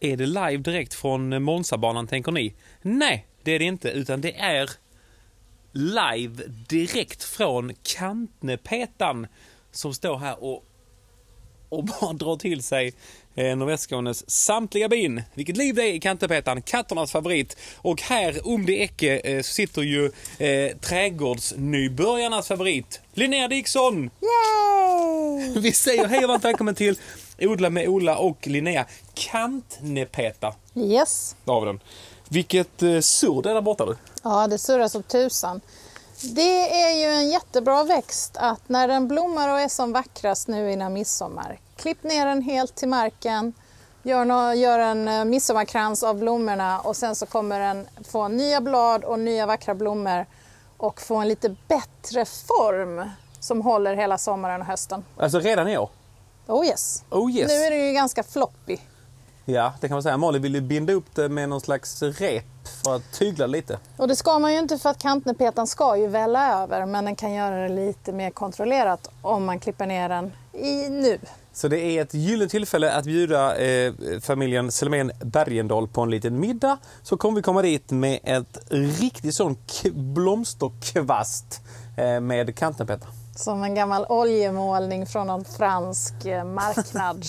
Är det live direkt från Monzabanan tänker ni? Nej, det är det inte, utan det är live direkt från Kantnepetan som står här och, och bara drar till sig eh, Nordvästskånes samtliga bin. Vilket liv det är i Kantnepetan, katternas favorit. Och här om det ecke eh, så sitter ju eh, trädgårdsnybörjarnas favorit, Linnea Dixon! Yay! Vi säger hej och varmt välkommen till Odla med Ola och Linnea Kantnepeta. Yes. Där har vi den. Vilket eh, surr det är där borta du. Ja, det surrar som tusan. Det är ju en jättebra växt att när den blommar och är som vackrast nu innan midsommar, klipp ner den helt till marken, gör, nå- gör en eh, midsommarkrans av blommorna och sen så kommer den få nya blad och nya vackra blommor och få en lite bättre form som håller hela sommaren och hösten. Alltså redan i år. Oh yes. Oh yes. Nu är den ju ganska floppy. Ja, det kan man säga. Molly vill ju binda upp det med någon slags rep för att tygla lite. Och det ska man ju inte för att kantnepetan ska ju välla över men den kan göra det lite mer kontrollerat om man klipper ner den i nu. Så det är ett gyllene tillfälle att bjuda eh, familjen Selmén Bergendahl på en liten middag. Så kommer vi komma dit med ett riktigt sån blomsterkvast eh, med kantnepeta. Som en gammal oljemålning från någon fransk eh, marknad.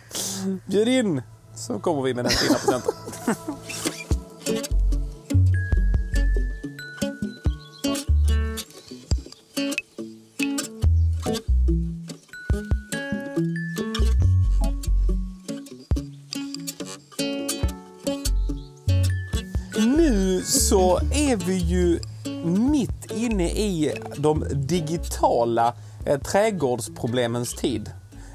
Bjud in så kommer vi med den fina presenten. Nu så är vi ju inne i de digitala eh, trädgårdsproblemens tid.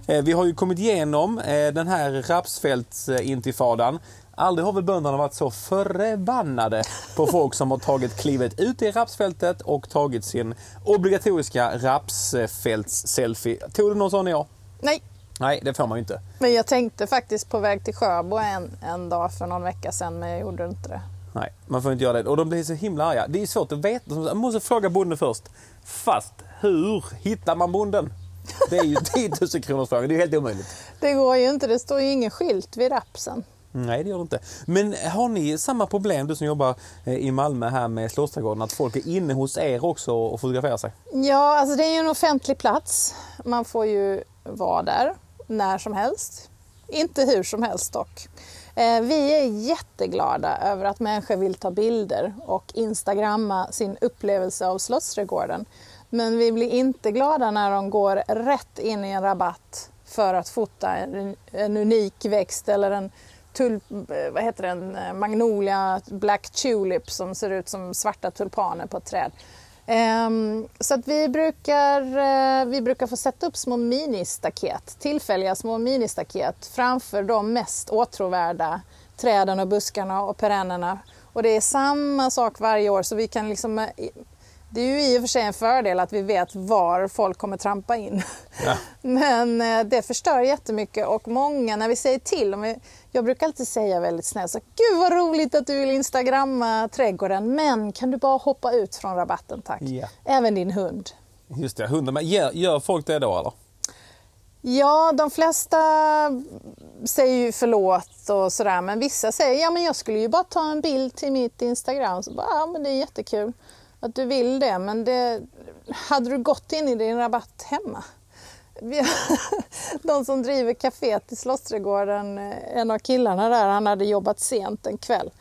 Eh, vi har ju kommit igenom eh, den här rapsfältsintifadan. Aldrig har väl bönderna varit så förbannade på folk som har tagit klivet ut i rapsfältet och tagit sin obligatoriska rapsfälts-selfie. Tog du någon sån i år? Nej, Nej, det får man ju inte. men jag tänkte faktiskt på väg till Sjöbo en, en dag för någon vecka sedan men jag gjorde inte det. Nej, man får inte göra det. Och de blir så himla arga. Det är svårt att veta. Man måste fråga bonden först. Fast hur hittar man bonden? Det är ju 10 000 kronors frågan. Det är helt omöjligt. Det går ju inte, det står ju ingen skylt vid rapsen. Nej, det gör det inte. Men har ni samma problem, du som jobbar eh, i Malmö här med Slottssträdgården, att folk är inne hos er också och fotograferar sig? Ja, alltså det är ju en offentlig plats. Man får ju vara där när som helst. Inte hur som helst dock. Eh, vi är jätteglada över att människor vill ta bilder och instagramma sin upplevelse av Slottsträdgården. Men vi blir inte glada när de går rätt in i en rabatt för att fota en, en unik växt eller en tulp, eh, vad heter den, eh, magnolia black tulip som ser ut som svarta tulpaner på ett träd. Ehm, så att vi brukar, eh, vi brukar få sätta upp små ministaket, tillfälliga små ministaket framför de mest åtråvärda träden och buskarna och perennerna. Och det är samma sak varje år så vi kan liksom eh, det är ju i och för sig en fördel att vi vet var folk kommer trampa in. Ja. Men eh, det förstör jättemycket och många när vi säger till, om vi, jag brukar alltid säga väldigt snällt så Gud vad roligt att du vill instagramma trädgården men kan du bara hoppa ut från rabatten tack. Ja. Även din hund. Just det, hunden. Men gör, gör folk det då eller? Ja, de flesta säger ju förlåt och sådär men vissa säger ja men jag skulle ju bara ta en bild till mitt Instagram. Så bara, ja men det är jättekul att du vill det men det, hade du gått in i din rabatt hemma? De som driver kaféet i Slottsträdgården, eh, en av killarna där, han hade jobbat sent en kväll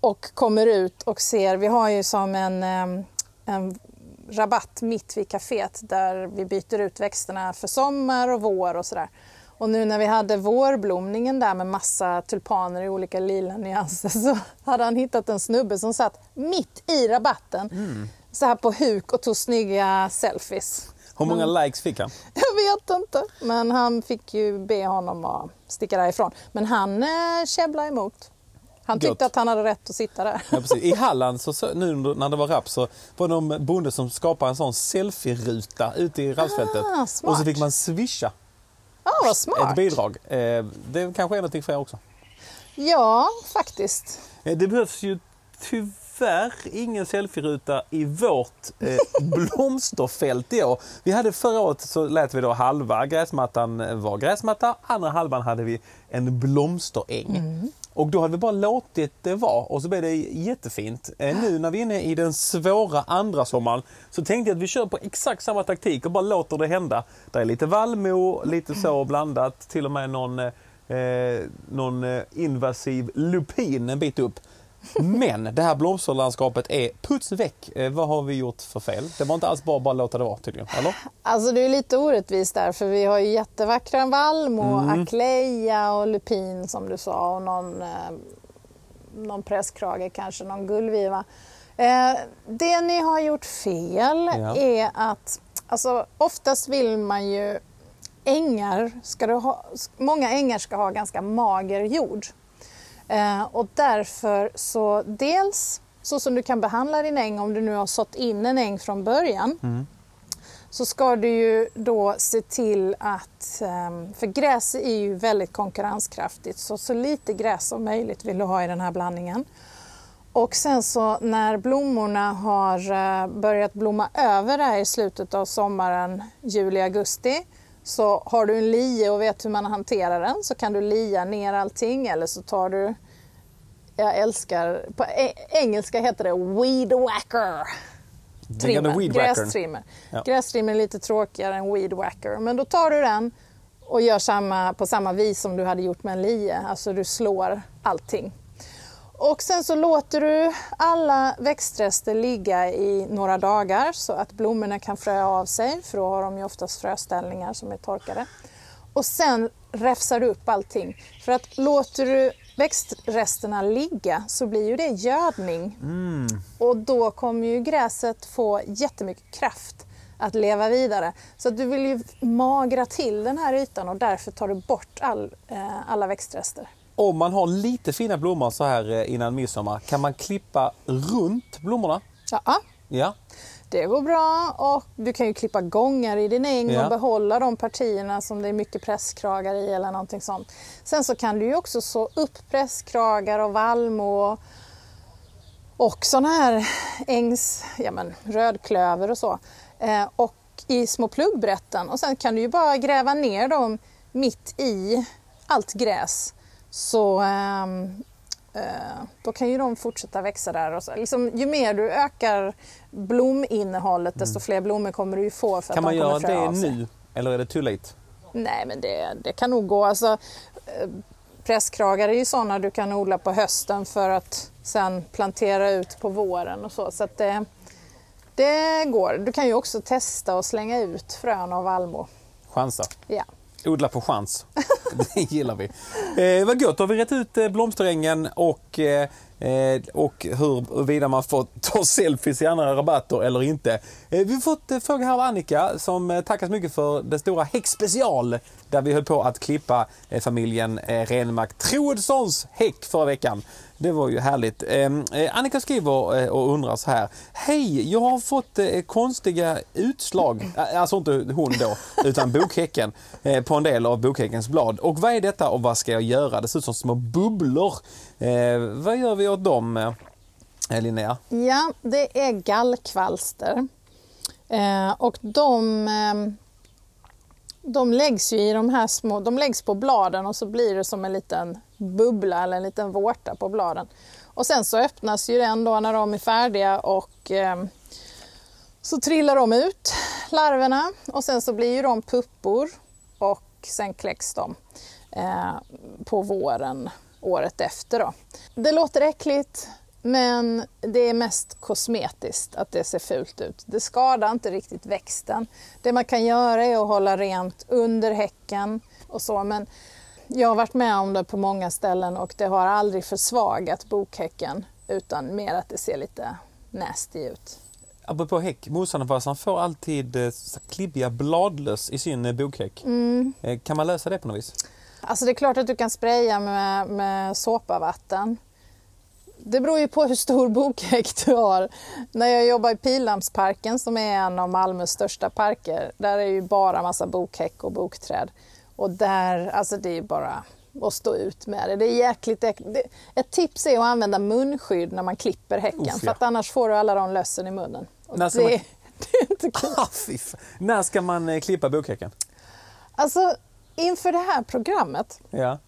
och kommer ut och ser, vi har ju som en, en rabatt mitt vid kaféet där vi byter ut växterna för sommar och vår och sådär. Och nu när vi hade vårblomningen där med massa tulpaner i olika lila nyanser så hade han hittat en snubbe som satt mitt i rabatten så här på huk och tog snygga selfies. Hur många likes fick han? Jag vet inte, men han fick ju be honom att sticka därifrån. Men han eh, käbblade emot. Han tyckte Gott. att han hade rätt att sitta där. Ja, precis. I Halland, så, nu när det var raps, så var det någon bonde som skapade en sån selfie-ruta ute i rapsfältet. Ah, och så fick man swisha Ja, vad smart. ett bidrag. Eh, det kanske är någonting för er också. Ja, faktiskt. Eh, Det behövs ju tyvärr ingen selfieruta i vårt eh, blomsterfält i år. Vi hade förra året så lät vi då halva gräsmattan vara gräsmatta, andra halvan hade vi en blomsteräng. Mm. Och då hade vi bara låtit det vara och så blev det jättefint. Eh, nu när vi är inne i den svåra andra sommaren så tänkte jag att vi kör på exakt samma taktik och bara låter det hända. Det är lite vallmo, lite så blandat, till och med någon, eh, någon eh, invasiv lupin en bit upp. Men det här blomsterlandskapet är puts väck. Eh, vad har vi gjort för fel? Det var inte alls bara att låta det vara tydligen, eller? Alltså det är lite orättvist där för vi har ju jättevackra valm och Mm. akleja och lupin som du sa och någon, eh, någon presskrage kanske, någon gullviva. Eh, det ni har gjort fel Ja. är att alltså, oftast vill man ju ängar, ska du ha, många ängar ska ha ganska mager jord. Eh, och därför så dels så som du kan behandla din äng om du nu har sått in en äng från början så ska du ju då se till att, ehm, för gräs är ju väldigt konkurrenskraftigt, så så lite gräs som möjligt vill du ha i den här blandningen. Och sen så när blommorna har eh, börjat blomma över där i slutet av sommaren, juli, augusti, så har du en lie och vet hur man hanterar den så kan du lia ner allting eller så tar du, jag älskar, på e- engelska heter det weed whacker. Trimmer, grästrimmer. Ja. Grästrimmer är lite tråkigare än weed whacker. Men då tar du den och gör samma, på samma vis som du hade gjort med en lie. Alltså du slår allting. Och sen så låter du alla växtrester ligga i några dagar så att blommorna kan fröa av sig, för då har de ju oftast fröställningar som är torkade. Och sen räfsar du upp allting. För att låter du växtresterna ligga så blir ju det gödning. Och då kommer ju gräset få jättemycket kraft att leva vidare. Så du vill ju magra till den här ytan och därför tar du bort all, eh, alla växtrester. Om man har lite fina blommor så här eh, innan midsommar, kan man klippa runt blommorna? Ja, Ja. det går bra och du kan ju klippa gångar i din äng Ja. och behålla de partierna som det är mycket presskragar i eller någonting sånt. Sen så kan du ju också så upp presskragar och vallmo och, och sådana här ängs, ja men rödklöver och så. Eh, och i små pluggbrätten och sen kan du ju bara gräva ner dem mitt i allt gräs. Så ehm, eh, då kan ju de fortsätta växa där. Och så. Liksom, ju mer du ökar blominnehållet desto fler blommor kommer du ju få för Mm. Kan man de göra det nu? Eller är det too late? Nej, men det, det kan nog gå. Alltså, eh, presskragar är ju sådana du kan odla på hösten för att sen plantera ut på våren och så. Så det, det går. Du kan ju också testa och slänga ut frön av vallmo. Chansa. Ja. Odla på chans. Det gillar vi. Eh, vad gott, då har vi rätt ut eh, blomsterängen och, eh, eh och huruvida man får ta selfies i andra rabatter eller inte. Eh, vi har fått eh, fråga här av Annika som tackar så mycket för den stora häckspecial där vi höll på att klippa eh, familjen eh, Renmark Troedssons häck förra veckan. Det var ju härligt. Ehm, eh, Annika skriver eh, och undrar så här. Hej, jag har fått eh, konstiga utslag, alltså inte hon då, utan bokhäcken eh, på en del av bokhäckens blad. Och vad är detta och vad ska jag göra? Det ser ut som små bubblor. Eh, vad gör vi åt dem, eh, Linnea? Ja, det är gallkvalster. Eh, och de, eh, de läggs ju i de här små, de läggs på bladen och så blir det som en liten bubbla eller en liten vårta på bladen. Och sen så öppnas ju den då när de är färdiga och eh, så trillar de ut, larverna, och sen så blir ju de puppor och sen kläcks de eh, på våren året efter. Då. Det låter äckligt, men det är mest kosmetiskt att det ser fult ut. Det skadar inte riktigt växten. Det man kan göra är att hålla rent under häcken och så, men jag har varit med om det på många ställen och det har aldrig försvagat bokhäcken utan mer att det ser lite nasty ut. Apropå häck, motståndarfarsan får alltid eh, klibbiga bladlöss i sin eh, bokhäck. Eh, kan man lösa det på något vis? Alltså det är klart att du kan spraya med, med såpavatten. Det beror ju på hur stor bokhäck du har. När jag jobbar i Pildammsparken som är en av Malmös största parker, där är ju bara massa bokhäck och bokträd. Och där, alltså det är bara och stå ut med det. Det är jäkligt det, Ett tips är att använda munskydd när man klipper häcken Uff, för ja. att annars får du alla de lössen i munnen. Och När ska det, man- det är inte kul. Ah. När ska man eh, klippa bokhäcken? Alltså, inför det här programmet Ja.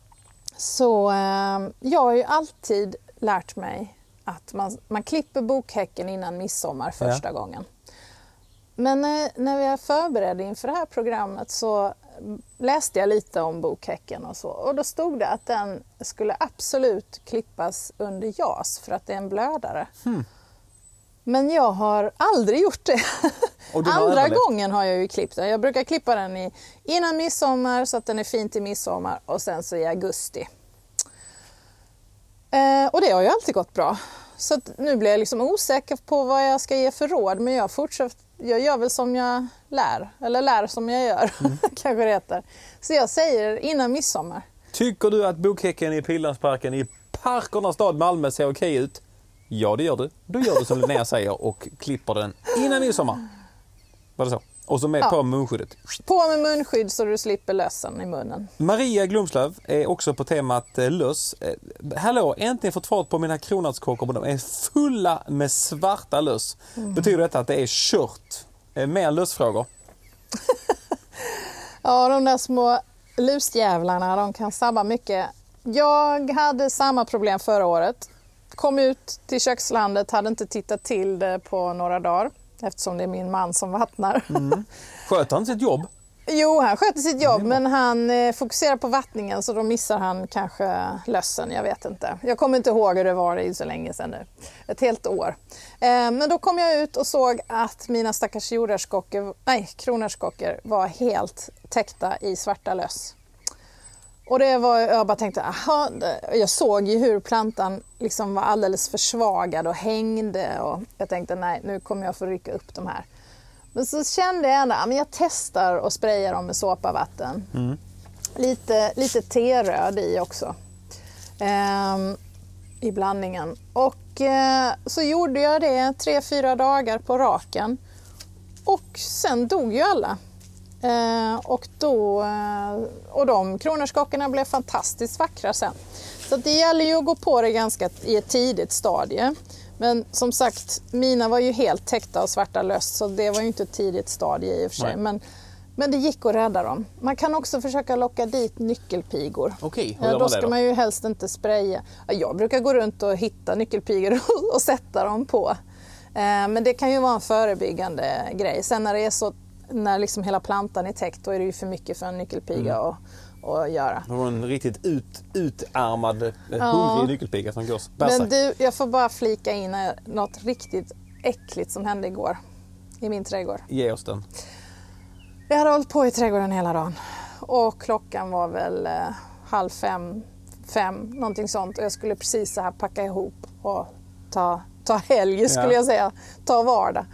så eh, jag har ju alltid lärt mig att man, man klipper bokhäcken innan midsommar första gången. Men eh, när jag förberedde inför det här programmet så läste jag lite om bokhäcken och så och då stod det att den skulle absolut klippas under JAS för att det är en blödare. Hmm. Men jag har aldrig gjort det. Andra överlevt. gången har jag ju klippt den. Jag brukar klippa den i, innan midsommar så att den är fin till midsommar och sen så i augusti. Eh, och det har ju alltid gått bra. Så nu blir jag liksom osäker på vad jag ska ge för råd men jag fortsätter, jag gör väl som jag lär, eller lär som jag gör, kanske det heter. Så jag säger innan midsommar. Tycker du att bokhäcken i Pildammsparken i Parkernas stad Malmö ser okej ut? Ja, det gör du. Då gör du som Linnea säger och klipper den innan midsommar. Var det så? Och så med Ja. på munskyddet. På med munskydd så du slipper lössen i munnen. Maria Glumslöv är också på temat eh, löss. Eh, hallå, äntligen fått fart på mina kronärtskockor men de är fulla med svarta löss. Betyder detta att det är kört? Eh, mer lössfrågor? Ja, de där små lusjävlarna, de kan sabba mycket. Jag hade samma problem förra året. Kom ut till kökslandet, hade inte tittat till det på några dagar eftersom det är min man som vattnar. Sköter han sitt jobb? Jo, han sköter sitt jobb men han eh, fokuserar på vattningen så då missar han kanske lössen, jag vet inte. Jag kommer inte ihåg hur det var, det är ju så länge sedan nu. Ett helt år. Eh, men då kom jag ut och såg att mina stackars jordärtskockor, nej kronärtskockor var helt täckta i svarta löss. Och det var, jag bara tänkte, aha, jag såg ju hur plantan liksom var alldeles försvagad och hängde och jag tänkte nej, nu kommer jag få rycka upp de här. Men så kände jag ändå, men jag testar och sprayar dem med såpavatten. Lite, lite teröd i också. Ehm, I blandningen. Och eh, så gjorde jag det tre, fyra dagar på raken. Och sen dog ju alla. Eh, och, då, eh, och de kronärtskockorna blev fantastiskt vackra sen. Så det gäller ju att gå på det ganska i ett tidigt stadie. Men som sagt, mina var ju helt täckta av svarta löss så det var ju inte ett tidigt stadie i och för sig. Men, men det gick att rädda dem. Man kan också försöka locka dit nyckelpigor. Okej, hur Ja, gör då man det ska då? man ju helst inte spraya. Ja, Jag brukar gå runt och hitta nyckelpigor och, och sätta dem på. Eh, men det kan ju vara en förebyggande grej. Sen när det är så, när liksom hela plantan är täckt, då är det ju för mycket för en nyckelpiga Mm. att, att göra. Det var en riktigt ut, utarmad, eh, Ja. hungrig nyckelpiga som går Men bärsärk. du, jag får bara flika in eh, något riktigt äckligt som hände igår i min trädgård. Ge oss den. Vi hade hållit på i trädgården hela dagen och klockan var väl eh, halv fem, fem, någonting sånt och jag skulle precis så här packa ihop och ta, ta helg skulle Ja. jag säga, ta vardag.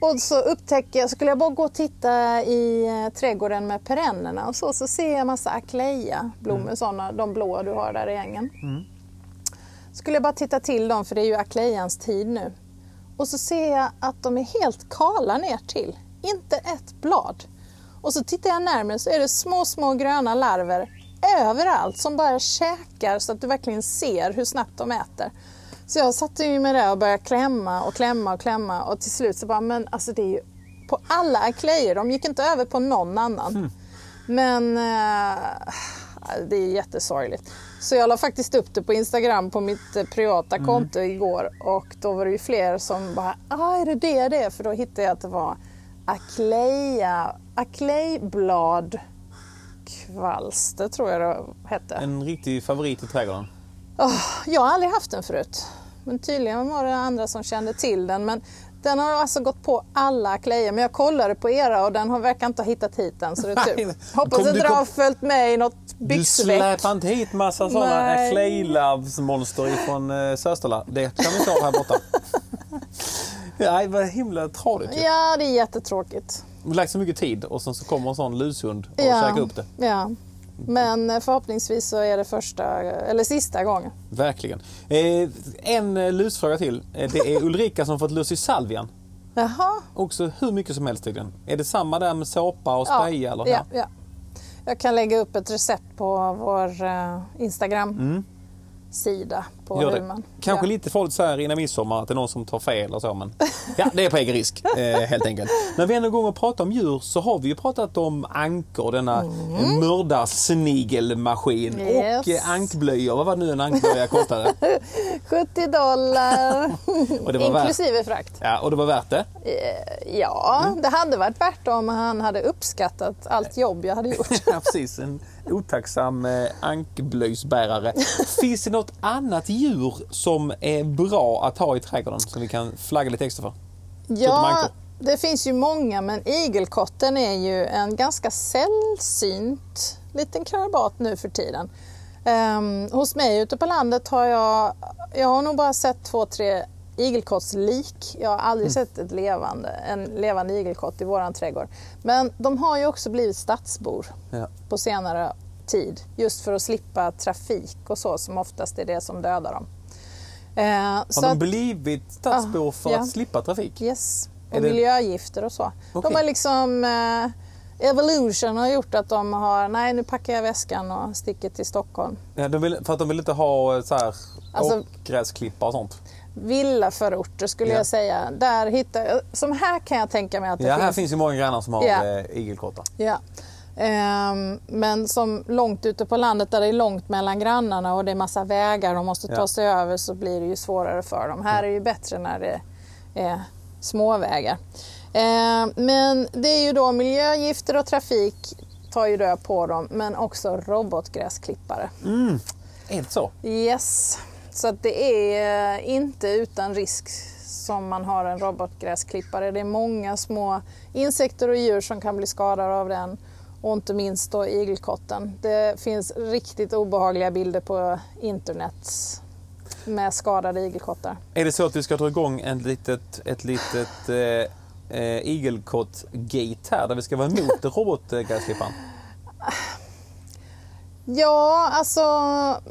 Och så upptäcker jag, skulle jag bara gå och titta i eh, trädgården med perennerna och så, så ser jag massa akleia blommor, Mm. sådana, de blåa du har där i ängen. Skulle jag bara titta till dem för det är ju akleians tid nu. Och så ser jag att de är helt kala ner till. Inte ett blad. Och så tittar jag närmare så är det små, små gröna larver överallt som bara käkar så att du verkligen ser hur snabbt de äter. Så jag satte ju med det och började klämma och klämma och klämma och till slut så bara, men alltså det är ju på alla aklejor, de gick inte över på någon annan. Men eh, det är jättesorgligt. Så jag la faktiskt upp det på Instagram på mitt eh, privata konto igår och då var det ju fler som bara, ah, är det det det är? För då hittade jag att det var akleja, aklejblad kvalster tror jag det hette. En riktig favorit i trädgården. Åh, jag har aldrig haft den förut. Men tydligen var det andra som kände till den. Men den har alltså gått på alla klejor. Men jag kollade på era och den har verkar inte ha hittat hit den. Så det är tur. Hoppas du den har följt med i något Du byxveck. släpar inte hit massa sådana Nej. Clay-Loves-monster ifrån uh, Sösterla. Det kan vi ta här borta. Nej, vad himla tradigt ju. Ja, det är jättetråkigt. Vi har lagt så mycket tid och sen så kommer en sån lushund och Ja. käkar upp det. Ja. Men eh, förhoppningsvis så är det första, eller sista gången. Verkligen. Eh, en eh, lusfråga till. Eh, det är Ulrika som fått lus i salvian. Jaha. Också hur mycket som helst tydligen. Är det samma där med såpa och Ja, spraya? eller? ja, ja. Jag kan lägga upp ett recept på vår eh, Instagram. På. Gör hur det. man... Kanske ja. lite farligt så här innan midsommar att det är någon som tar fel och så. Men ja, det är på egen risk eh, helt enkelt. När vi ändå och pratar om djur så har vi ju pratat om ankor, denna mm. mördarsnigelmaskin. Yes. Och eh, ankblöjor. Vad var det nu en ankblöja kostade? 70 dollar var värt, inklusive frakt. ja, och det var värt det. Eh, Ja, Mm. det hade varit värt om han hade uppskattat allt jobb jag hade gjort. Ja, precis. En otacksam eh, ankblöjsbärare. Finns det något annat djur som är bra att ha i trädgården som vi kan flagga lite extra för? Ja, ankor. det finns ju många men igelkotten är ju en ganska sällsynt liten krabat nu för tiden. Ehm, hos mig ute på landet har jag, jag har nog bara sett två, tre igelkottslik. Jag har aldrig sett ett levande, en levande igelkott i våran trädgård. Men de har ju också blivit stadsbor Ja. på senare tid. Just för att slippa trafik och så som oftast är det som dödar dem. Eh, Har de att- blivit stadsbor för ja. att slippa trafik? Yes, och det- miljögifter och så. Okej. De har liksom... Eh, Evolution har gjort att de har, nej nu packar jag väskan och sticker till Stockholm. Ja, de vill, för att de vill inte ha eh, så här Alltså- åkgräsklippar och sånt. Villaförorter skulle Ja. jag säga. Där hittar som här kan jag tänka mig att det Ja, finns. här finns ju många grannar som har Ja. eh, igelkottar. Ja. Ehm, men som långt ute på landet där det är långt mellan grannarna och det är massa vägar de måste ta Ja. sig över så blir det ju svårare för dem. Här är det ju bättre när det är småvägar. Ehm, men det är ju då miljögifter och trafik tar ju död på dem men också robotgräsklippare. Är det så? Yes, så att det är inte utan risk som man har en robotgräsklippare. Det är många små insekter och djur som kan bli skadade av den och inte minst då igelkotten. Det finns riktigt obehagliga bilder på internet med skadade igelkottar. Är det så att vi ska dra igång en litet, ett litet eh, eh, igelkott-gate här där vi ska vara emot robotgräsklipparen? Ja, alltså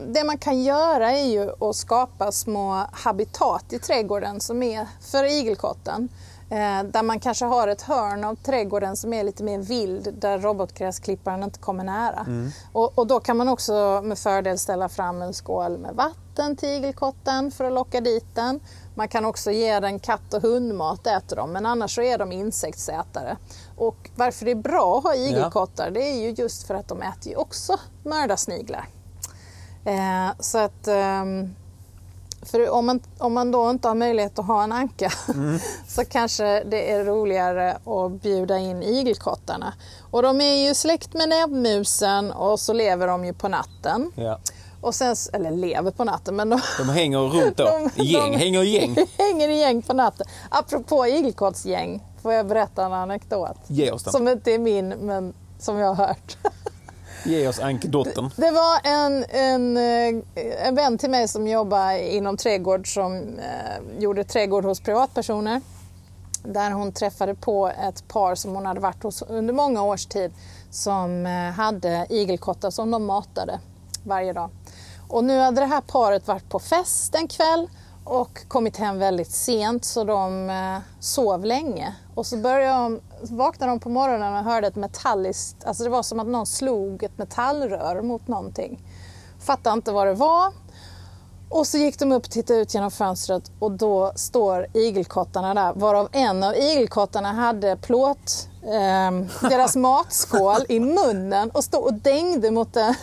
det man kan göra är ju att skapa små habitat i trädgården som är för igelkotten. Eh, där man kanske har ett hörn av trädgården som är lite mer vild där robotgräsklipparen inte kommer nära. Och, och då kan man också med fördel ställa fram en skål med vatten till igelkotten för att locka dit den. Man kan också ge den katt och hundmat, äter de, men annars så är de insektsätare. Och varför det är bra att ha igelkottar det är ju just för att de äter ju också mördarsniglar. Eh, så att, ehm, för om man, om man då inte har möjlighet att ha en anka så kanske det är roligare att bjuda in igelkottarna. Och de är ju släkt med näbbmusen och så lever de ju på natten. Ja. Och sen, eller lever på natten, men de, De hänger runt då. De- gäng, de- hänger i gäng. hänger i gäng på natten. Apropå igelkottsgäng får jag berätta en anekdot. Ge oss den. Som inte är min, men som jag har hört. Ge oss ankedotten. Det var en, en, eh, en vän till mig som jobbar inom trädgård som eh, gjorde trädgård hos privatpersoner. Där hon träffade på ett par som hon hade varit hos under många års tid som eh, hade igelkottar som de matade varje dag. Och nu hade det här paret varit på fest en kväll och kommit hem väldigt sent så de eh, sov länge. Och så började de, så vaknade de på morgonen och hörde ett metalliskt, alltså det var som att någon slog ett metallrör mot någonting. Fattade inte vad det var. Och så gick de upp och tittade ut genom fönstret och då står igelkottarna där varav en av igelkottarna hade plåt, eh, deras matskål i munnen och stod och dängde mot den,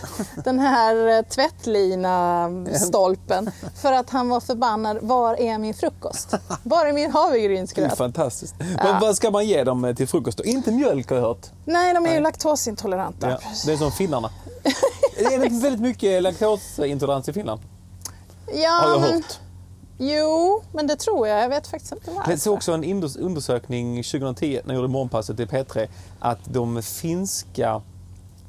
den här eh, tvättlina-stolpen för att han var förbannad. Var är min frukost? Var är min Det är havregrynsgröt? fantastiskt. Men vad ska man ge dem eh, till frukost då? Inte mjölk har jag hört. Nej, de är ju laktosintoleranta. Ja, det är som finnarna. är det inte väldigt mycket laktosintolerans i Finland? Ja, Har jag men, hört. Jo, men det tror jag. Jag vet faktiskt inte varför. Jag såg också en undersökning 2010 när jag gjorde morgonpasset i P3 att de finska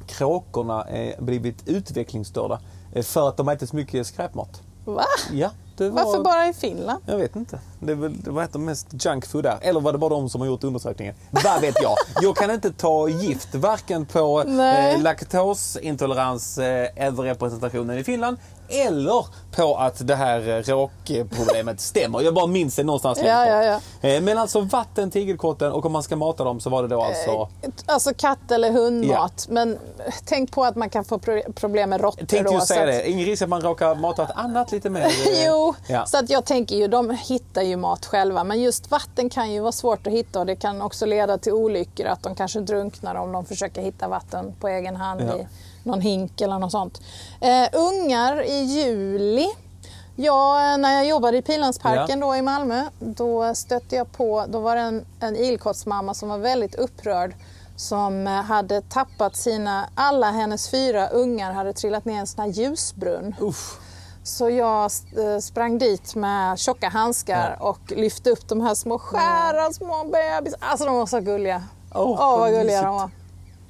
kråkorna är blivit utvecklingsstörda eh, för att de ätit så mycket skräpmat. Va? Ja, det var... Varför bara i Finland? Jag vet inte. Det, är väl, det var ett av de mest junk food där. Eller var det bara de som har gjort undersökningen? Vad vet jag? Jag kan inte ta gift varken på eh, laktosintolerans eh, överrepresentationen i Finland eller på att det här eh, råkproblemet stämmer. Jag bara minns det någonstans Ja, bort. ja, Eh, Men alltså vatten till igelkotten och om man ska mata dem så var det då alltså... Alltså katt eller hundmat. Men tänk på att man kan få pro- problem med råttor tänkte ju säga att- det, ingen risk att man råkar mata ett annat lite mer... eh, Jo, Ja. så att jag tänker ju, de hittar ju mat själva. Men just vatten kan ju vara svårt att hitta och det kan också leda till olyckor. Att de kanske drunknar om de försöker hitta vatten på egen hand Ja. i någon hink eller något sånt. Eh, ungar i juli. Ja, när jag jobbade i Pilansparken då i Malmö, då stötte jag på, då var det en, en ilkottsmamma som var väldigt upprörd som eh, hade tappat sina, alla hennes fyra ungar hade trillat ner i en sån här ljusbrunn. Uff. Så jag eh, sprang dit med tjocka handskar och lyfte upp de här små skära små bebisar. Alltså de var så gulliga. Åh, Åh, vad vad gulliga de var.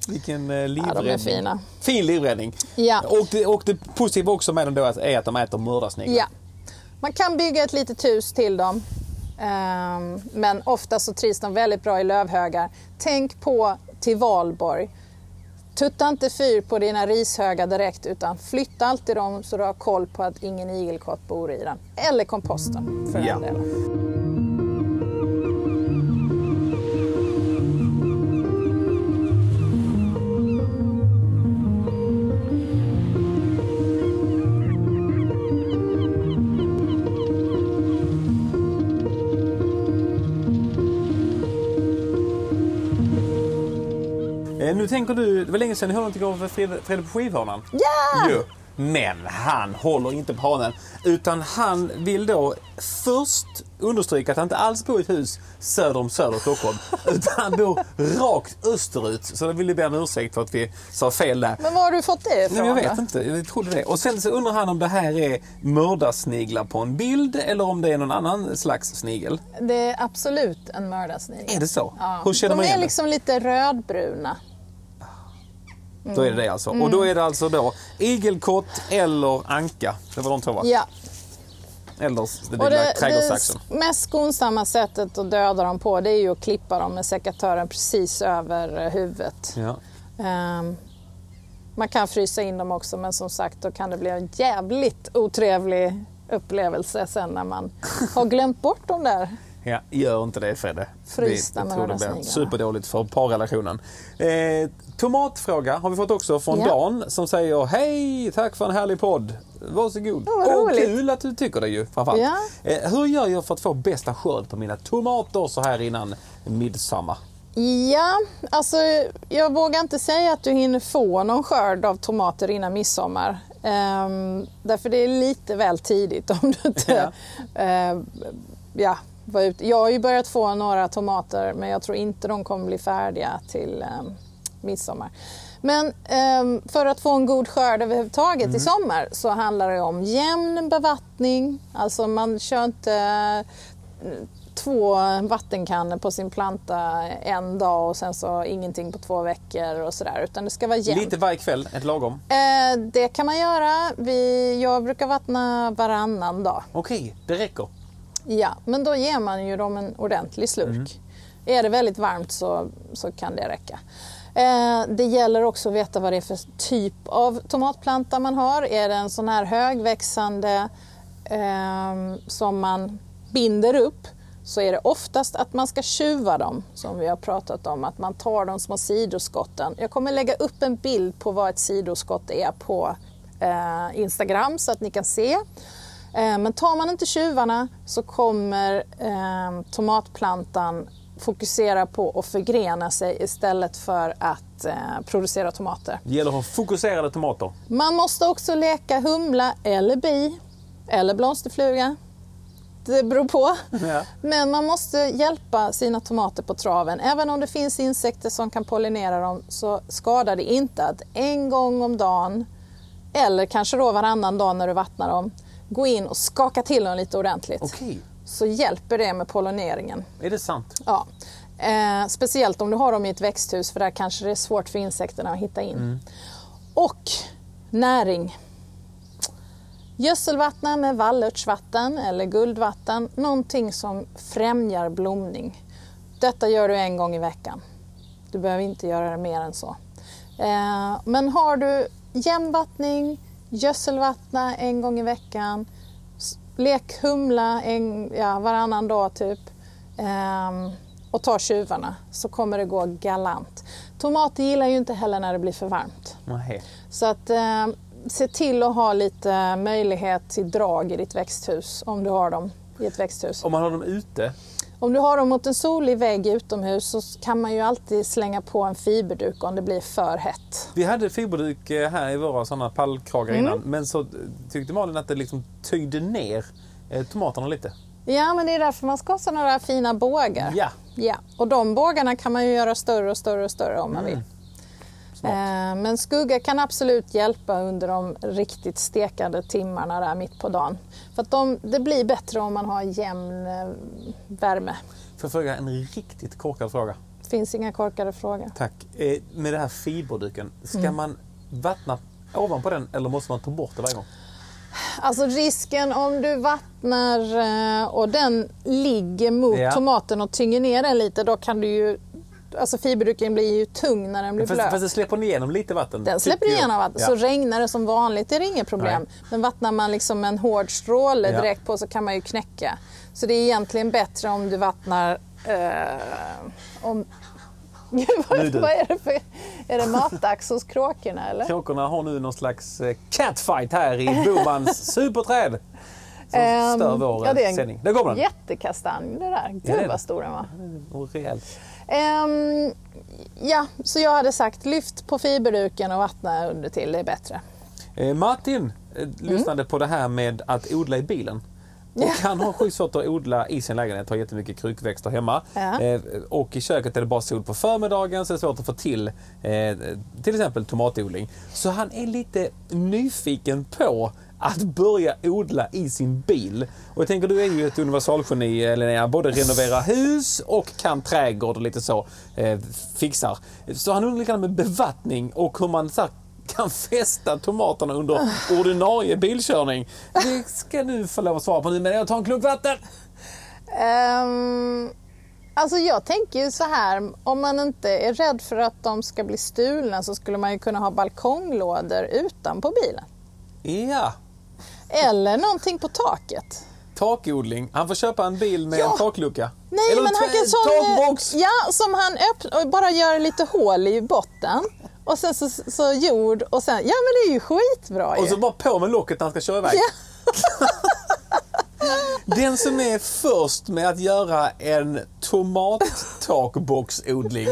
Vilken eh, Ja, livräddning. de är fina. Fin livräddning. Ja. Och, det, och det positiva också med dem då är att de äter mördarsniglar. Ja. Man kan bygga ett litet hus till dem. Ehm, men ofta så trivs de väldigt bra i lövhögar. Tänk på till valborg. Tutta inte fyr på dina rishögar direkt utan flytta alltid dem så du har koll på att ingen igelkott bor i den. Eller komposten för Ja. den delen. Nu tänker du, det var länge sedan jag hörde någonting Fred- Fredrik på skivhörnan. Ja! Jo. Men han håller inte på hanen. Utan han vill då först understryka att han inte alls bor i ett hus söder om söder Stockholm. utan han bor rakt österut. Så då vill jag be om ursäkt för att vi sa fel där. Men var har du fått det ifrån? jag vet inte, jag trodde det. Och sen så undrar han om det här är mördarsniglar på en bild eller om det är någon annan slags snigel. Det är absolut en mördarsnigel. Är det så? Ja. Hur känner De man är igen det? liksom lite rödbruna. Då är det det alltså. Mm. Och då är det alltså då igelkott eller anka. Det var de två va? Ja. Eller den lilla trädgårdssaxen. det mest skonsamma sättet att döda dem på det är ju att klippa dem med sekatören precis över eh, huvudet. Ja. Ehm, man kan frysa in dem också men som sagt då kan det bli en jävligt otrevlig upplevelse sen när man har glömt bort dem där. Ja, gör inte det Fredde. Jag tror det blir mördarsniglarna. superdåligt för parrelationen. Eh, tomatfråga har vi fått också från Ja. Dan som säger Hej, tack för en härlig podd. Varsågod. Ja, vad och kul att du tycker det ju framförallt. Ja. Eh, hur gör jag för att få bästa skörd på mina tomater så här innan midsommar? Ja, alltså jag vågar inte säga att du hinner få någon skörd av tomater innan midsommar. Ehm, därför det är lite väl tidigt om du inte eh, ja, var ute. Jag har ju börjat få några tomater men jag tror inte de kommer bli färdiga till eh, midsommar. Men ehm, för att få en god skörd överhuvudtaget i sommar så handlar det om jämn bevattning. Alltså man kör inte eh, två vattenkannor på sin planta en dag och sen så ingenting på två veckor och sådär. Utan det ska vara jämnt. Lite varje kväll, ett lagom. Eh, det kan man göra. Vi, jag brukar vattna varannan dag. Okej, det räcker. Ja, men då ger man ju dem en ordentlig slurk. Är det väldigt varmt så, så kan det räcka. Eh, det gäller också att veta vad det är för typ av tomatplanta man har. Är det en sån här högväxande eh, som man binder upp så är det oftast att man ska tjuva dem, som vi har pratat om. Att man tar de små sidoskotten. Jag kommer lägga upp en bild på vad ett sidoskott är på eh, Instagram så att ni kan se. Eh, Men tar man inte tjuvarna så kommer eh, tomatplantan fokusera på att förgrena sig istället för att eh, producera tomater. Det gäller att ha fokuserade tomater. Man måste också leka humla eller bi eller blomsterfluga. Det beror på. Ja. Men man måste hjälpa sina tomater på traven. Även om det finns insekter som kan pollinera dem så skadar det inte att en gång om dagen eller kanske då varannan dag när du vattnar dem gå in och skaka till dem lite ordentligt. Okej, Så hjälper det med pollineringen. är det sant? Ja. Eh, speciellt om du har dem i ett växthus för där kanske det är svårt för insekterna att hitta in. Och näring. Gödselvattna med vallörtsvatten eller guldvatten, någonting som främjar blomning. Detta gör du en gång i veckan. Du behöver inte göra det mer än så. Eh, men har du jämn vattning, gödselvattna en gång i veckan, s- lek humla en, ja, varannan dag typ ehm, och ta tjuvarna så kommer det gå galant. Tomater gillar ju inte heller när det blir för varmt. Nej. Så att eh, se till att ha lite möjlighet till drag i ditt växthus om du har dem i ett växthus. Om man har dem ute, Om du har dem mot en solig vägg utomhus så kan man ju alltid slänga på en fiberduk om det blir för hett. Vi hade fiberduk eh, här i våra sådana pallkragar Mm. innan. Men så tyckte Malin att det liksom töjde ner eh, tomaterna lite. Ja, men det är därför man ska ha sådana där fina bågar. Ja, Ja, och de bågarna kan man ju göra större och större och större om man vill. Smart. Eh, Men skugga kan absolut hjälpa under de riktigt stekande timmarna där mitt på dagen. För att de, det blir bättre om man har jämn eh, värme. Får jag fråga en riktigt korkad fråga? Det finns inga korkade frågor. Tack. Eh, med det här fiberduken, ska Mm. man vattna ovanpå den eller måste man ta bort det varje gång? Alltså risken om du vattnar och den ligger mot Ja. tomaten och tynger ner den lite, då kan du ju... Alltså fiberduken blir ju tung när den blir Fast, blöt. fast det släpper igenom lite vatten. Den släpper igenom vatten. Ja. Så regnar det som vanligt är det inget problem. Men vattnar man liksom en hård stråle Ja. direkt på så kan man ju knäcka. Så det är egentligen bättre om du vattnar... Eh, om... Gud, vad, är det för... Är det matdags hos kråkorna eller? Kråkorna har nu någon slags eh, catfight här i Bomans superträd. Som Ehm, stör vår ja, det är eh, en sändning. Där kommer den. Jättekastanj det där. Gud det. vad stor den var. Och Ehm, ja, så jag hade sagt lyft på fiberduken och vattna under till, det är bättre. Eh, Martin eh, Mm. lyssnade på det här med att odla i bilen. Och han har sjukt svårt att odla i sin lägenhet, har jättemycket krukväxter hemma. Ja. Eh, och i köket är det bara sol på förmiddagen så det är svårt att få till eh, till exempel tomatodling. Så han är lite nyfiken på att börja odla i sin bil. Och jag tänker du är ju ett universalgeni Linnea, både renovera hus och kan trädgård och lite så eh, fixar. Så han undrar lite med bevattning och hur man så här, kan fästa tomaterna under ordinarie bilkörning. Det ska du få lov att svara på nu men jag tar en klunk vatten. Um, alltså jag tänker ju så här, om man inte är rädd för att de ska bli stulna så skulle man ju kunna ha balkonglådor utanpå bilen. Ja, Eller någonting på taket. takodling. Han får köpa en bil med Ja. en taklucka. Nej, Eller men han kan sån, takbox. ja, som han öppnar och bara gör lite hål i botten. Och sen så, så jord och sen, ja men det är ju skitbra ju. Och så bara på med locket när han ska köra iväg. Ja. Den som är först med att göra en tomattakboxodling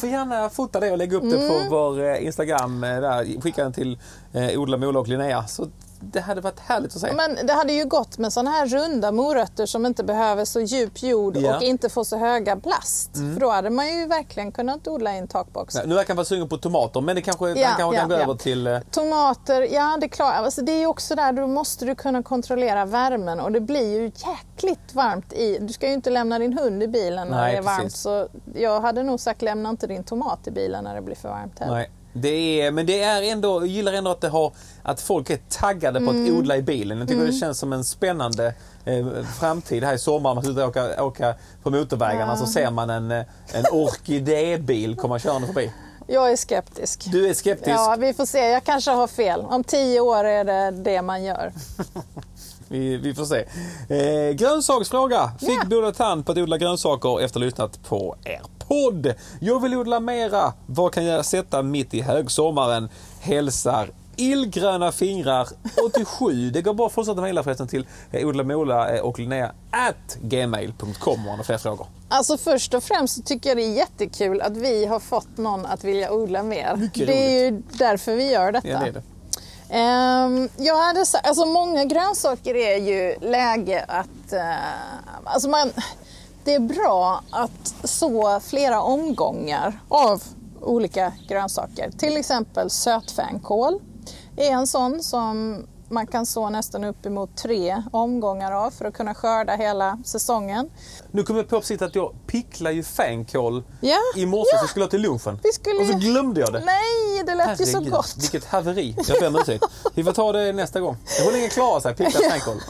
får gärna fota det och lägga upp det Mm. på vår eh, Instagram. eh, Där. Skicka den till eh, Odla Mola och Linnea. Så det hade varit härligt att se. Men det hade ju gått med såna här runda morötter som inte behöver så djup jord Ja. Mm. och inte får så höga blast. För då hade man ju verkligen kunnat odla i en takbox. Nu verkar han vara sugen på tomater men det kanske, Ja, han kanske ja, kan gå över till... eh, Tomater, ja det är klart. Alltså, det är ju också där, då måste du kunna kontrollera värmen och det blir ju jäkligt varmt i. Du ska ju inte lämna din hund i bilen när Nej, det är varmt. precis. Så jag hade nog sagt lämna inte din tomat i bilen när det blir för varmt heller. Nej. Det är, men det är ändå, jag gillar ändå att, det har, att folk är taggade på Mm. att odla i bilen. Jag tycker det känns som en spännande eh, framtid här i sommar. Man slutar åka, åka på motorvägarna så ser man en, eh, en orkidébil komma körande förbi. Jag är skeptisk. Du är skeptisk. Ja, vi får se. Jag kanske har fel. Om tio år är det det man gör. Vi, vi får se. Eh, grönsaksfråga. Fick Ja. blodad tand på att odla grönsaker efter att ha lyssnat på er podd. Jag vill odla mera. Vad kan jag sätta mitt i högsommaren? Hälsar illgröna fingrar 87. Det går bra att fortsätta mejla förresten till eh, odlamola eh, och linnea at gmail.com om fler frågor. Alltså först och främst så tycker jag det är jättekul att vi har fått någon att vilja odla mer. Mycket det är ju därför vi gör detta. Ja, det det. Um, ja, det, alltså många grönsaker är ju läge att... Uh, alltså man, det är bra att så flera omgångar av olika grönsaker. Till exempel sötfänkål är en sån som man kan så nästan uppemot tre omgångar av för att kunna skörda hela säsongen. Nu kom jag på precis att jag picklar ju fänkål Ja, i morse ja. så skulle jag till lunchen. Vi skulle Och så glömde jag det. Nej, det lät ju så Herregud, gott. Vilket haveri. Jag ber om ursäkt. Vi får ta det nästa gång. Hur länge klarar sig picklat fänkål?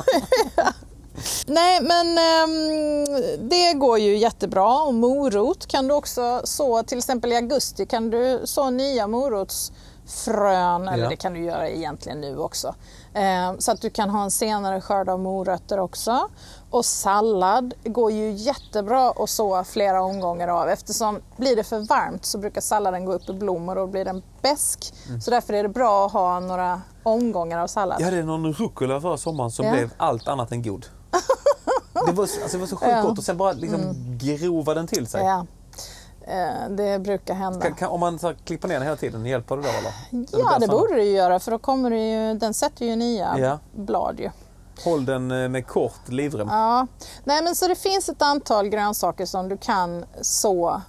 Nej, men ehm, det går ju jättebra. Och morot kan du också så, till exempel i augusti kan du så nya morotsfrön frön, eller Ja. det kan du göra egentligen nu också. Eh, så att du kan ha en senare skörd av morötter också. Och sallad går ju jättebra att så flera omgångar av eftersom blir det för varmt så brukar salladen gå upp i blom och då blir den besk. Mm. Så därför är det bra att ha några omgångar av sallad. Jag hade någon rucola förra sommaren som Ja. blev allt annat än god. Det var, alltså, det var så sjukt Ja. Mm. gott och sen bara liksom grova den till sig. Ja. Eh, det brukar hända. Kan, kan, om man så klipper ner den hela tiden, hjälper det då eller? Ja, det borde det ju göra för då kommer det ju, den sätter ju nya Ja. blad ju. Håll den eh, med kort livrem. Ja. Nej, men så det finns ett antal grönsaker som du kan så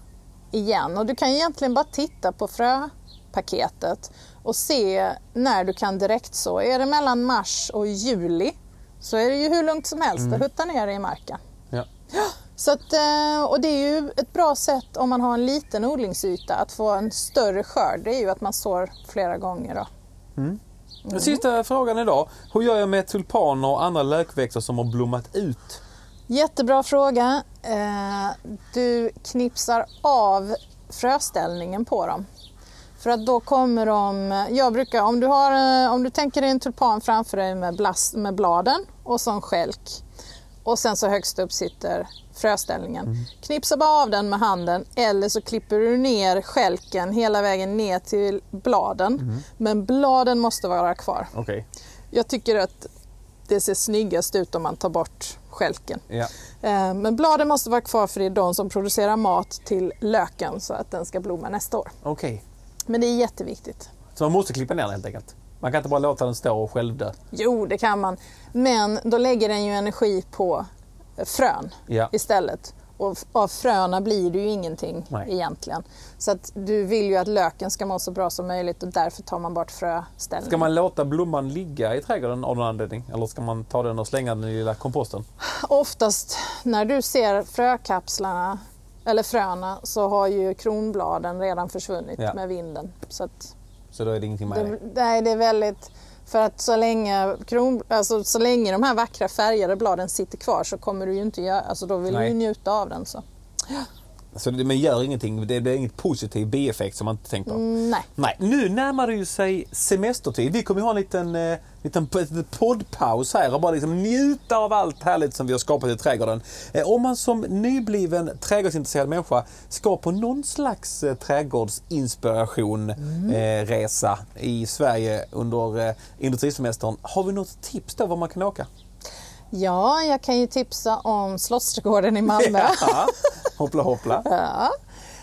igen och du kan egentligen bara titta på fröpaketet och se när du kan direkt så. Är det mellan mars och juli så är det ju hur lugnt som helst att hutta ner det i marken. Ja. Så att, eh, och det är ju ett bra sätt om man har en liten odlingsyta att få en större skörd. Det är ju att man sår flera gånger. Då. Den sista frågan idag. Hur gör jag med tulpaner och andra lökväxter som har blommat ut? Jättebra fråga. Eh, Du knipsar av fröställningen på dem. För att då kommer de... Jag brukar, om du, har, eh, om du tänker dig en tulpan framför dig med, blast, med bladen och så en skälk och sen så högst upp sitter fröställningen. Knipsa bara av den med handen eller så klipper du ner skälken hela vägen ner till bladen. Men bladen måste vara kvar. Okej. Jag tycker att det ser snyggast ut om man tar bort skälken. Ja. Eh, Men bladen måste vara kvar för det är de som producerar mat till löken så att den ska blomma nästa år. Okej. Men det är jätteviktigt. Så man måste klippa ner den helt enkelt? Man kan inte bara låta den stå och självdö? Jo, det kan man. Men då lägger den ju energi på frön Ja. istället. Och av fröna blir det ju ingenting Nej. egentligen. Så att du vill ju att löken ska må så bra som möjligt och därför tar man bort fröställningen. Ska man låta blomman ligga i trädgården av någon anledning? Eller ska man ta den och slänga den i lilla komposten? Oftast när du ser frökapslarna eller fröna så har ju kronbladen redan försvunnit Ja. med vinden. Så att Så då är det ingenting med det, det? nej, det är väldigt... För att så länge, kron, alltså, så länge de här vackra färgade bladen sitter kvar så kommer du ju inte göra... Alltså då vill Nej. du ju njuta av den. Så. Så det, men gör ingenting? Det blir inget positiv bieffekt som man inte tänkt på? Mm, nej. Nej, nu närmar det ju sig semestertid. Vi kommer ju ha en liten, eh, liten poddpaus här och bara liksom njuta av allt härligt som vi har skapat i trädgården. Eh, om man som nybliven trädgårdsintresserad människa ska på någon slags eh, trädgårdsinspiration eh, resa i Sverige under eh, industrisemestern. Har vi något tips då var man kan åka? Ja, jag kan ju tipsa om Slottsträdgården i Malmö. Ja, hoppla hoppla. Ja.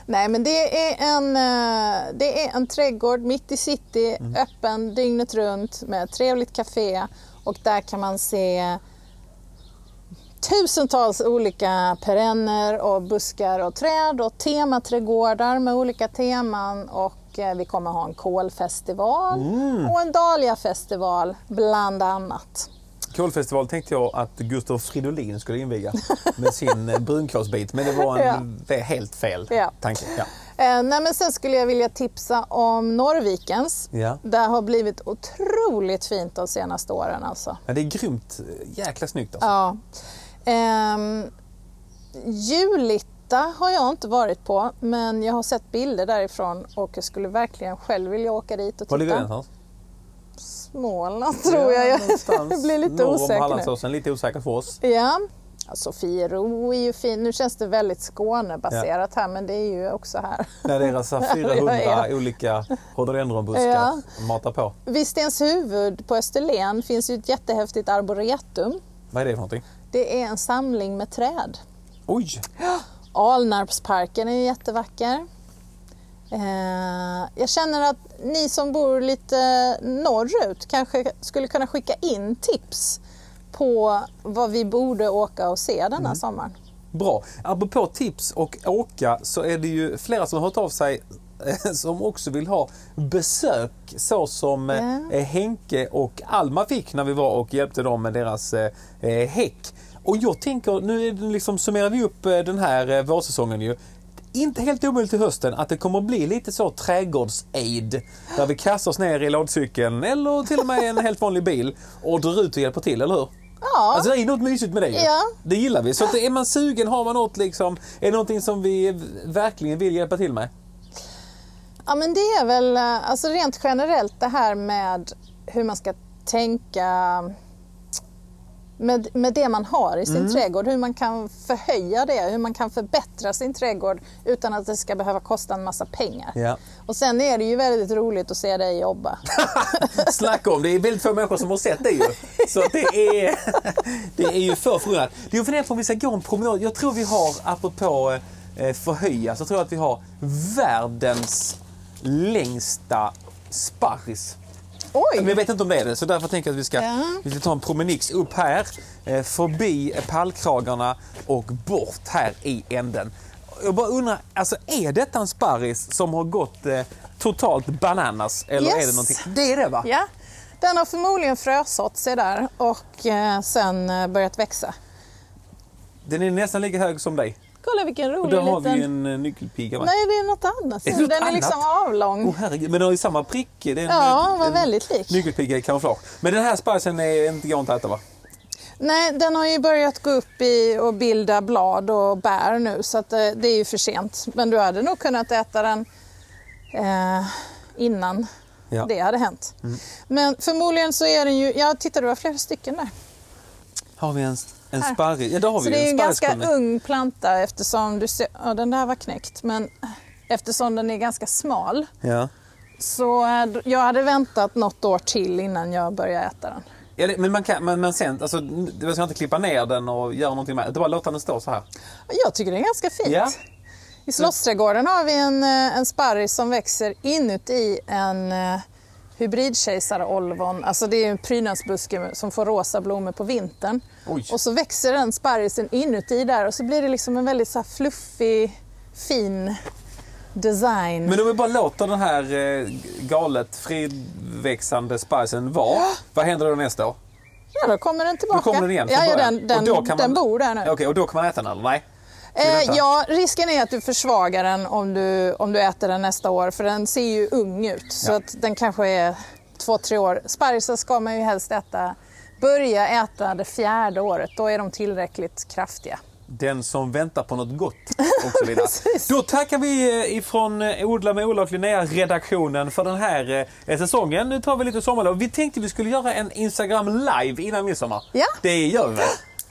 Nej, men det är, en, eh, det är en trädgård mitt i city, Mm. öppen dygnet runt med ett trevligt café och där kan man se tusentals olika perenner och buskar och träd och tematrädgårdar med olika teman och eh, vi kommer ha en kolfestival Mm. och en dahliafestival bland annat. Kolfestival tänkte jag att Gustav Fridolin skulle inviga med sin eh, brunkålsbit. Men det var en Ja. det är helt fel Ja. tanke. Ja. Eh, nej, men sen skulle jag vilja tipsa om Norrvikens. Ja. Det har blivit otroligt fint de senaste åren. Alltså. Ja, det är grymt. Jäkla snyggt alltså. Ja. Ehm, Julita har jag inte varit på, men jag har sett bilder därifrån och jag skulle verkligen själv vilja åka dit och Var ligger titta. någonstans? Småland tror jag. Jag någonstans blir lite norr om osäker nu. Hallandsåsen. Lite osäkert för oss. Ja. Ja, Sofiero är ju fin. Nu känns det väldigt Skånebaserat här, men det är ju också här. När deras 400 Ja, ja. olika rhododendronbuskar Ja. matar på. Vid Stenshuvud på Österlen finns ju ett jättehäftigt arboretum. Vad är det för någonting? Det är en samling med träd. Oj! Alnarpsparken är ju jättevacker. Eh, jag känner att ni som bor lite norrut kanske skulle kunna skicka in tips på vad vi borde åka och se denna sommaren. Bra. Apropå tips och åka så är det ju flera som har hört av sig eh, som också vill ha besök så som Ja. Henke och Alma fick när vi var och hjälpte dem med deras eh, häck. Och jag tänker, nu liksom, summerar vi upp den här vårsäsongen ju. Inte helt omöjligt till hösten att det kommer att bli lite så trädgårdsaid. Där vi kastar oss ner i lådcykeln eller till och med en helt vanlig bil och drar ut och hjälper till, eller hur? Ja, Alltså det är något mysigt med det. Ja. Det gillar vi. Så att är man sugen, har man något liksom, är det någonting som vi verkligen vill hjälpa till med? Ja, men det är väl eh, alltså rent generellt det här med hur man ska tänka med, med det man har i sin Mm. trädgård, hur man kan förhöja det, hur man kan förbättra sin trädgård utan att det ska behöva kosta en massa pengar. Ja. Och sen är det ju väldigt roligt att se dig jobba. Snacka om, det är väldigt få människor som har sett det ju. Så det är, det är ju för förunnat. Jag funderar på om vi ska gå en promenad. Jag tror vi har, apropå eh, förhöja, så tror jag att vi har världens längsta sparris. Oj! Men jag vet inte om det är det, så därför tänker jag att vi ska, Ja. vi ska ta en promenix upp här, eh, förbi pallkragarna och bort här i änden. Jag bara undrar, alltså är detta en sparris som har gått eh, totalt bananas? Eller är Yes. det någonting? Det är det va? Ja, den har förmodligen frösått sig där och eh, sen eh, börjat växa. Den är nästan lika hög som dig. Kolla vilken Och rolig där har liten... vi en eh, nyckelpiga. va? Nej, det är något annat. Är det något den är annat? liksom avlång. Herregud, men den har ju samma prick. Är Ja, en, var en väldigt lik. Nyckelpiga i kamouflage. Men den här sparrisen är inte att äta va? Nej, den har ju börjat gå upp i och bilda blad och bär nu så att det, det är ju för sent. Men du hade nog kunnat äta den eh, innan Ja. det hade hänt. Men förmodligen så är den ju, ja titta du har flera stycken där. Har vi en, en sparris? Ja, där har Så vi det är ju en ganska ung planta eftersom du ser, ja den där var knäckt men eftersom den är ganska smal Ja. så eh, jag hade väntat något år till innan jag började äta den. Ja, det- men man kan, men, men sen, alltså, man ska inte klippa ner den och göra någonting med den. Bara låta den stå så här. Jag tycker det är ganska fint. Ja. I Slottsträdgården har vi en, eh, en sparris som växer inuti en eh, hybridkejsareolvon. Alltså det är en prydnadsbuske som får rosa blommor på vintern. Oj. Och så växer den sparrisen inuti där och så blir det liksom en väldigt så fluffig, fin design. Men om vi bara låter den här eh, galet friväxande sparrisen vara. Vad händer då nästa år? Ja, då kommer den Då tillbaka. kommer den igen ja, ja, den, den, Och då kan den man- bor där nu. Okej, och då kan man äta den eller? Nej? Eh, ja, risken är att du försvagar den om du, om du äter den nästa år för den ser ju ung ut. Så Ja. att den kanske är två, tre år. Sparrisar ska man ju helst äta, börja äta det fjärde året. Då är de tillräckligt kraftiga. Den som väntar på något gott och så vidare. Då tackar vi eh, ifrån eh, Odla med Olof Linnea-redaktionen för den här eh, säsongen. Nu tar vi lite sommarlov. Vi tänkte vi skulle göra en Instagram live innan midsommar. Ja. Det gör vi väl?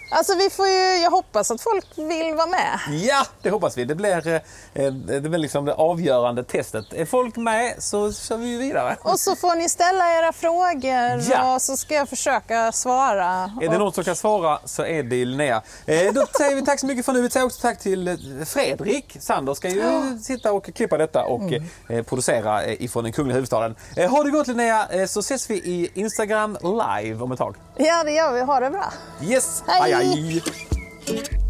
Alltså vi får ju, jag hoppas att folk vill vara med. Ja, det hoppas vi. Det blir, eh, eh, det blir liksom det avgörande testet. Är folk med så kör vi vidare. Och så får ni ställa era frågor Ja. och så ska jag försöka svara. Är det någon som kan svara så är det Linnea. Eh, då säger vi tack så mycket för nu. Vi säger också tack till Fredrik. Sander ska ju sitta och klippa detta och eh, producera ifrån den kungliga huvudstaden. Ha det gott Linnea, så ses vi i Instagram live om ett tag. Ja, det gör vi. Ha det bra. Yes, Hej. Hej. hej.